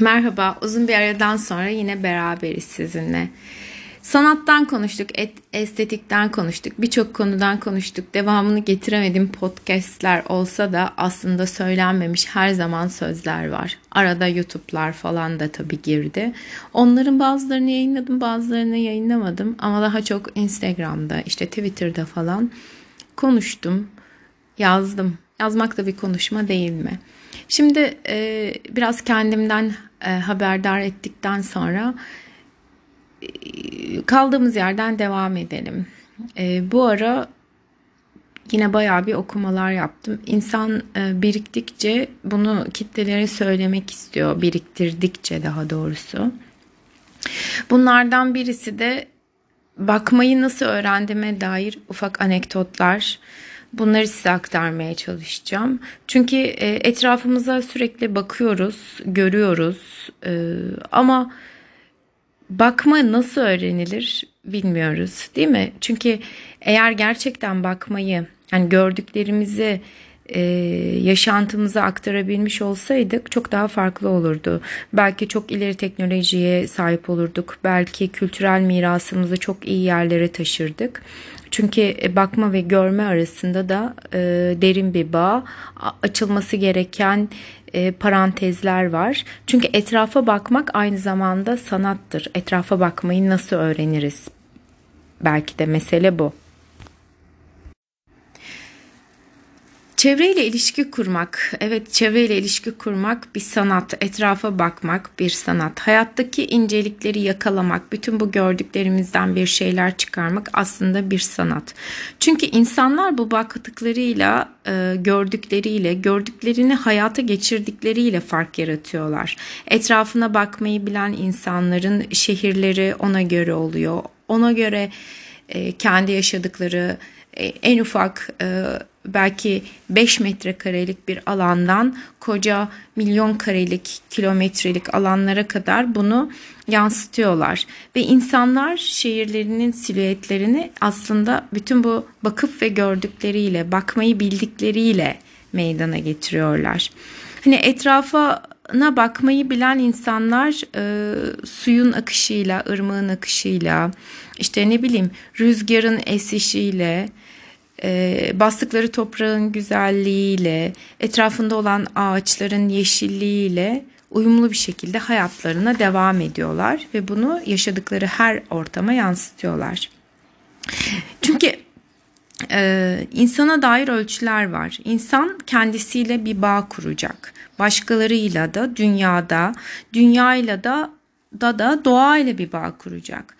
Merhaba, uzun bir aradan sonra yine beraberiz sizinle. Sanattan konuştuk, et, estetikten konuştuk, birçok konudan konuştuk. Devamını getiremedim podcastler olsa da aslında söylenmemiş her zaman sözler var. Arada YouTube'lar falan da tabii girdi. Onların bazılarını yayınladım, bazılarını yayınlamadım. Ama daha çok Instagram'da, işte Twitter'da falan konuştum, yazdım. Yazmak da bir konuşma değil mi? Şimdi e, biraz kendimden e, haberdar ettikten sonra e, kaldığımız yerden devam edelim. E, bu ara yine bayağı bir okumalar yaptım. İnsan e, biriktikçe bunu kitlelere söylemek istiyor. Biriktirdikçe daha doğrusu. Bunlardan birisi de bakmayı nasıl öğrendiğime dair ufak anekdotlar. Bunları size aktarmaya çalışacağım. Çünkü e, etrafımıza sürekli bakıyoruz, görüyoruz e, ama bakma nasıl öğrenilir bilmiyoruz değil mi? Çünkü eğer gerçekten bakmayı yani gördüklerimizi e, yaşantımıza aktarabilmiş olsaydık çok daha farklı olurdu. Belki çok ileri teknolojiye sahip olurduk. Belki kültürel mirasımızı çok iyi yerlere taşırdık. Çünkü e, bakma ve görme arasında da e, derin bir bağ, açılması gereken e, parantezler var. Çünkü etrafa bakmak aynı zamanda sanattır. Etrafa bakmayı nasıl öğreniriz? Belki de mesele bu. Çevreyle ilişki kurmak, evet çevreyle ilişki kurmak bir sanat, etrafa bakmak bir sanat. Hayattaki incelikleri yakalamak, bütün bu gördüklerimizden bir şeyler çıkarmak aslında bir sanat. Çünkü insanlar bu baktıklarıyla, e, gördükleriyle, gördüklerini hayata geçirdikleriyle fark yaratıyorlar. Etrafına bakmayı bilen insanların şehirleri ona göre oluyor. Ona göre e, kendi yaşadıkları e, en ufak belki 5 metrekarelik bir alandan koca milyon karelik, kilometrelik alanlara kadar bunu yansıtıyorlar. Ve insanlar şehirlerinin silüetlerini aslında bütün bu bakıp ve gördükleriyle, bakmayı bildikleriyle meydana getiriyorlar. Hani etrafına bakmayı bilen insanlar e, suyun akışıyla, ırmağın akışıyla, işte ne bileyim rüzgarın esişiyle, e, bastıkları toprağın güzelliğiyle, etrafında olan ağaçların yeşilliğiyle uyumlu bir şekilde hayatlarına devam ediyorlar ve bunu yaşadıkları her ortama yansıtıyorlar. Çünkü e, insana dair ölçüler var. İnsan kendisiyle bir bağ kuracak. Başkalarıyla da dünyada, dünyayla da da da doğayla bir bağ kuracak.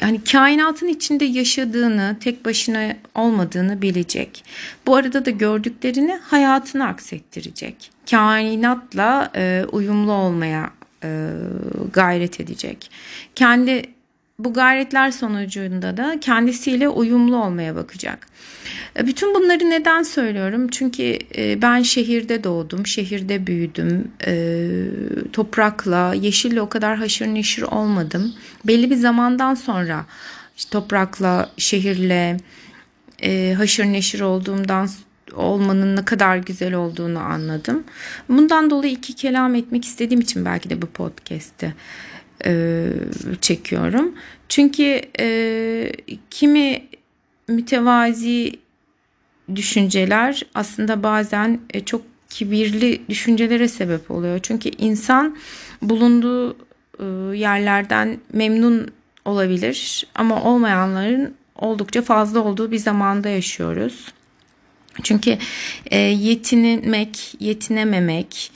Hani kainatın içinde yaşadığını, tek başına olmadığını bilecek. Bu arada da gördüklerini hayatına aksettirecek. Kainatla e, uyumlu olmaya e, gayret edecek. Kendi bu gayretler sonucunda da kendisiyle uyumlu olmaya bakacak. E, bütün bunları neden söylüyorum? Çünkü e, ben şehirde doğdum, şehirde büyüdüm. E, toprakla, yeşille o kadar haşır neşir olmadım. Belli bir zamandan sonra toprakla, şehirle haşır neşir olduğumdan olmanın ne kadar güzel olduğunu anladım. Bundan dolayı iki kelam etmek istediğim için belki de bu podcast'i çekiyorum. Çünkü kimi mütevazi düşünceler aslında bazen e, çok kibirli düşüncelere sebep oluyor. Çünkü insan bulunduğu e, yerlerden memnun olabilir ama olmayanların oldukça fazla olduğu bir zamanda yaşıyoruz. Çünkü e, yetinmek, yetinememek,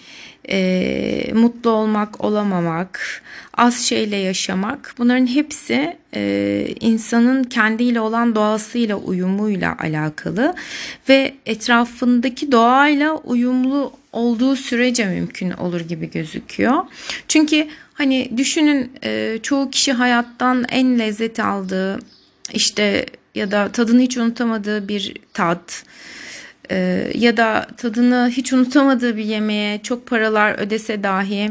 e, mutlu olmak, olamamak, az şeyle yaşamak bunların hepsi e, insanın kendiyle olan doğasıyla uyumuyla alakalı ve etrafındaki doğayla uyumlu olduğu sürece mümkün olur gibi gözüküyor. Çünkü hani düşünün çoğu kişi hayattan en lezzet aldığı işte ya da tadını hiç unutamadığı bir tat ee, ya da tadını hiç unutamadığı bir yemeğe çok paralar ödese dahi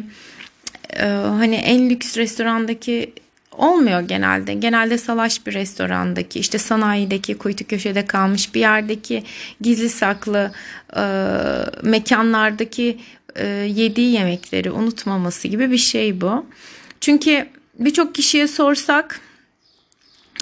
e, hani en lüks restorandaki olmuyor genelde. Genelde salaş bir restorandaki işte sanayideki kuytu köşede kalmış bir yerdeki gizli saklı e, mekanlardaki e, yediği yemekleri unutmaması gibi bir şey bu. Çünkü birçok kişiye sorsak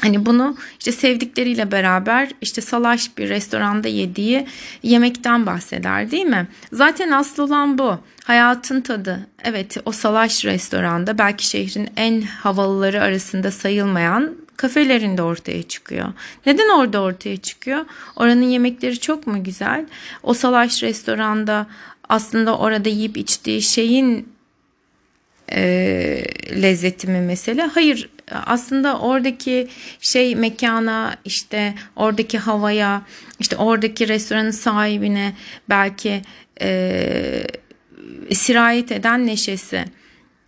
Hani bunu işte sevdikleriyle beraber işte salaş bir restoranda yediği yemekten bahseder değil mi? Zaten asıl olan bu. Hayatın tadı. Evet o salaş restoranda belki şehrin en havalıları arasında sayılmayan kafelerinde ortaya çıkıyor. Neden orada ortaya çıkıyor? Oranın yemekleri çok mu güzel? O salaş restoranda aslında orada yiyip içtiği şeyin e, lezzeti mi mesele? Hayır aslında oradaki şey mekana işte oradaki havaya işte oradaki restoranın sahibine belki e, sirayet eden neşesi.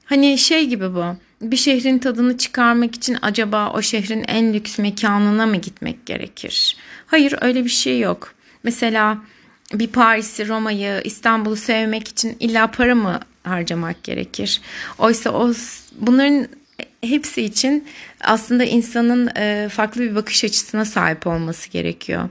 Hani şey gibi bu bir şehrin tadını çıkarmak için acaba o şehrin en lüks mekanına mı gitmek gerekir? Hayır öyle bir şey yok. Mesela bir Paris'i, Roma'yı, İstanbul'u sevmek için illa para mı harcamak gerekir? Oysa o bunların hepsi için aslında insanın farklı bir bakış açısına sahip olması gerekiyor.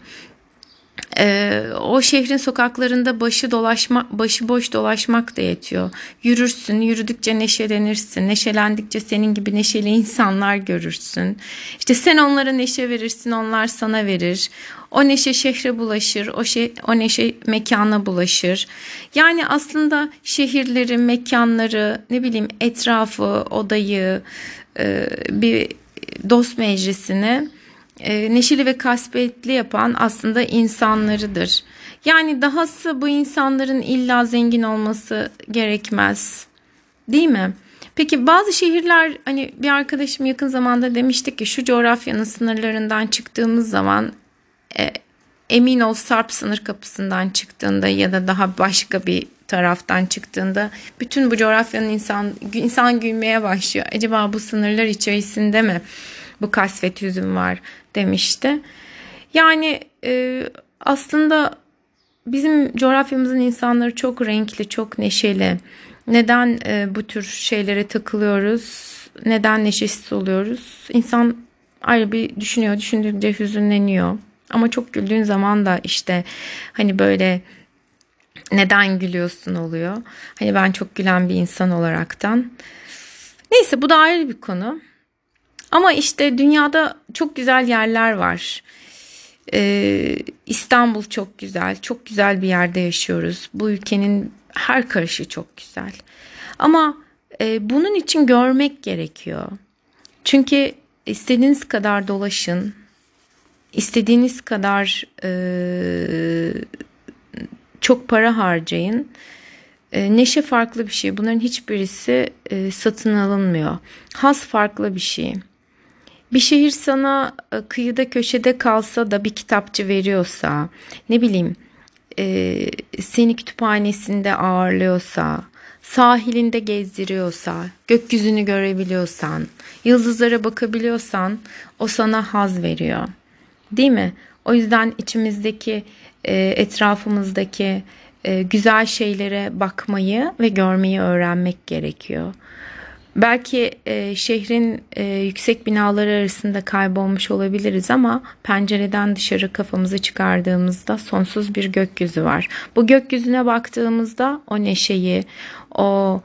Ee, o şehrin sokaklarında başı dolaşma, başı boş dolaşmak da yetiyor. Yürürsün, yürüdükçe neşelenirsin. Neşelendikçe senin gibi neşeli insanlar görürsün. İşte sen onlara neşe verirsin, onlar sana verir. O neşe şehre bulaşır, o, şey, o neşe mekana bulaşır. Yani aslında şehirleri, mekanları, ne bileyim etrafı, odayı, e, bir dost meclisini e, neşeli ve kasvetli yapan aslında insanlarıdır. Yani dahası bu insanların illa zengin olması gerekmez. Değil mi? Peki bazı şehirler hani bir arkadaşım yakın zamanda demişti ki şu coğrafyanın sınırlarından çıktığımız zaman e, emin ol Sarp sınır kapısından çıktığında ya da daha başka bir taraftan çıktığında bütün bu coğrafyanın insan insan gülmeye başlıyor. Acaba bu sınırlar içerisinde mi bu kasvet yüzüm var demişti. Yani e, aslında bizim coğrafyamızın insanları çok renkli, çok neşeli. Neden e, bu tür şeylere takılıyoruz? Neden neşesiz oluyoruz? İnsan ayrı bir düşünüyor, düşündükçe hüzünleniyor. Ama çok güldüğün zaman da işte hani böyle neden gülüyorsun oluyor. Hani ben çok gülen bir insan olaraktan. Neyse bu da ayrı bir konu. Ama işte dünyada çok güzel yerler var. Ee, İstanbul çok güzel, çok güzel bir yerde yaşıyoruz. Bu ülkenin her karışı çok güzel. Ama e, bunun için görmek gerekiyor. Çünkü istediğiniz kadar dolaşın, istediğiniz kadar e, çok para harcayın. E, neşe farklı bir şey. Bunların hiçbirisi e, satın alınmıyor. Has farklı bir şey. Bir şehir sana e, kıyıda köşede kalsa da bir kitapçı veriyorsa, ne bileyim e, seni kütüphanesinde ağırlıyorsa, sahilinde gezdiriyorsa, gökyüzünü görebiliyorsan, yıldızlara bakabiliyorsan o sana haz veriyor. Değil mi? O yüzden içimizdeki, e, etrafımızdaki güzel şeylere bakmayı ve görmeyi öğrenmek gerekiyor. Belki e, şehrin e, yüksek binaları arasında kaybolmuş olabiliriz ama pencereden dışarı kafamızı çıkardığımızda sonsuz bir gökyüzü var. Bu gökyüzüne baktığımızda o neşeyi, o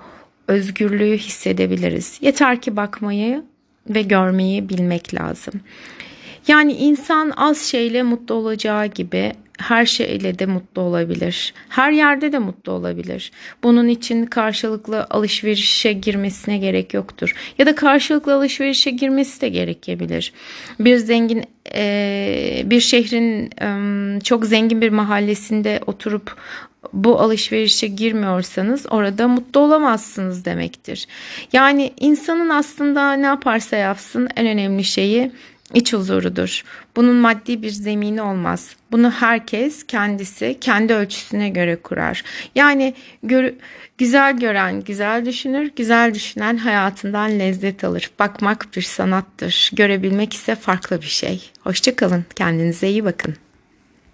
özgürlüğü hissedebiliriz. Yeter ki bakmayı ve görmeyi bilmek lazım. Yani insan az şeyle mutlu olacağı gibi her şeyle de mutlu olabilir. Her yerde de mutlu olabilir. Bunun için karşılıklı alışverişe girmesine gerek yoktur. Ya da karşılıklı alışverişe girmesi de gerekebilir. Bir zengin bir şehrin çok zengin bir mahallesinde oturup bu alışverişe girmiyorsanız orada mutlu olamazsınız demektir. Yani insanın aslında ne yaparsa yapsın en önemli şeyi iç huzurudur. Bunun maddi bir zemini olmaz. Bunu herkes kendisi kendi ölçüsüne göre kurar. Yani gör, güzel gören güzel düşünür, güzel düşünen hayatından lezzet alır. Bakmak bir sanattır. Görebilmek ise farklı bir şey. Hoşçakalın. Kendinize iyi bakın.